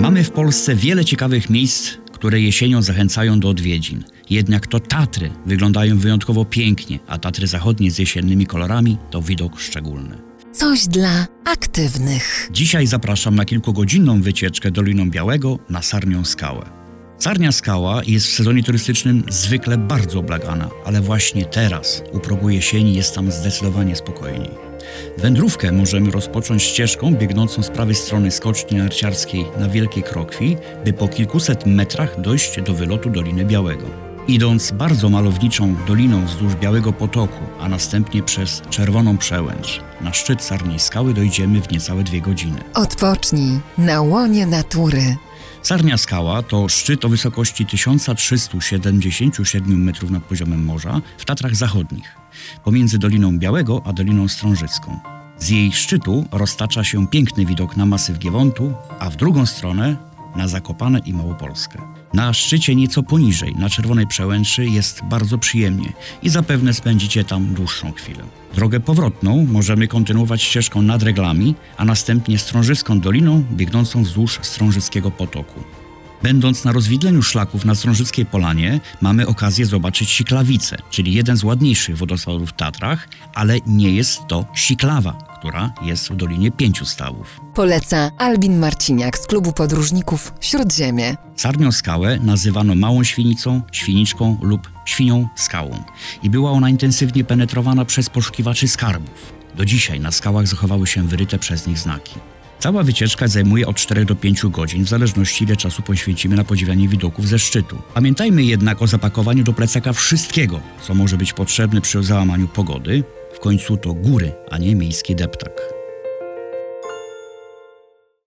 Mamy w Polsce wiele ciekawych miejsc, które jesienią zachęcają do odwiedzin. Jednak to Tatry wyglądają wyjątkowo pięknie, a Tatry Zachodnie z jesiennymi kolorami to widok szczególny. Coś dla aktywnych. Dzisiaj zapraszam na kilkugodzinną wycieczkę Doliną Białego na Sarnią Skałę. Sarnia Skała jest w sezonie turystycznym zwykle bardzo oblagana, ale właśnie teraz, u progu jesieni, jest tam zdecydowanie spokojniej. Wędrówkę możemy rozpocząć ścieżką biegnącą z prawej strony skoczni narciarskiej na Wielkiej Krokwi, by po kilkuset metrach dojść do wylotu Doliny Białego. Idąc bardzo malowniczą doliną wzdłuż Białego Potoku, a następnie przez Czerwoną Przełęcz, na szczyt Sarniej Skały dojdziemy w niecałe dwie godziny. Odpocznij na łonie natury. Sarnia Skała to szczyt o wysokości 1377 metrów nad poziomem morza w Tatrach Zachodnich, pomiędzy Doliną Białego a Doliną Strążycką. Z jej szczytu roztacza się piękny widok na masyw Giewontu, a w drugą stronę na Zakopane i Małopolskę. Na szczycie nieco poniżej, na Czerwonej Przełęczy jest bardzo przyjemnie i zapewne spędzicie tam dłuższą chwilę. Drogę powrotną możemy kontynuować ścieżką nad Reglami, a następnie Strążyską Doliną biegnącą wzdłuż Strążyckiego Potoku. Będąc na rozwidleniu szlaków na Strążyckiej Polanie, mamy okazję zobaczyć Siklawice, czyli jeden z ładniejszych wodospadów w Tatrach, ale nie jest to Siklawa, która jest w Dolinie Pięciu Stawów. Poleca Albin Marciniak z klubu podróżników Śródziemie. Sarnią skałę nazywano małą świnicą, świniczką lub świnią skałą i była ona intensywnie penetrowana przez poszukiwaczy skarbów. Do dzisiaj na skałach zachowały się wyryte przez nich znaki. Cała wycieczka zajmuje od 4 do 5 godzin, w zależności ile czasu poświęcimy na podziwianie widoków ze szczytu. Pamiętajmy jednak o zapakowaniu do plecaka wszystkiego, co może być potrzebne przy załamaniu pogody. Końcu to góry, a nie miejski deptak.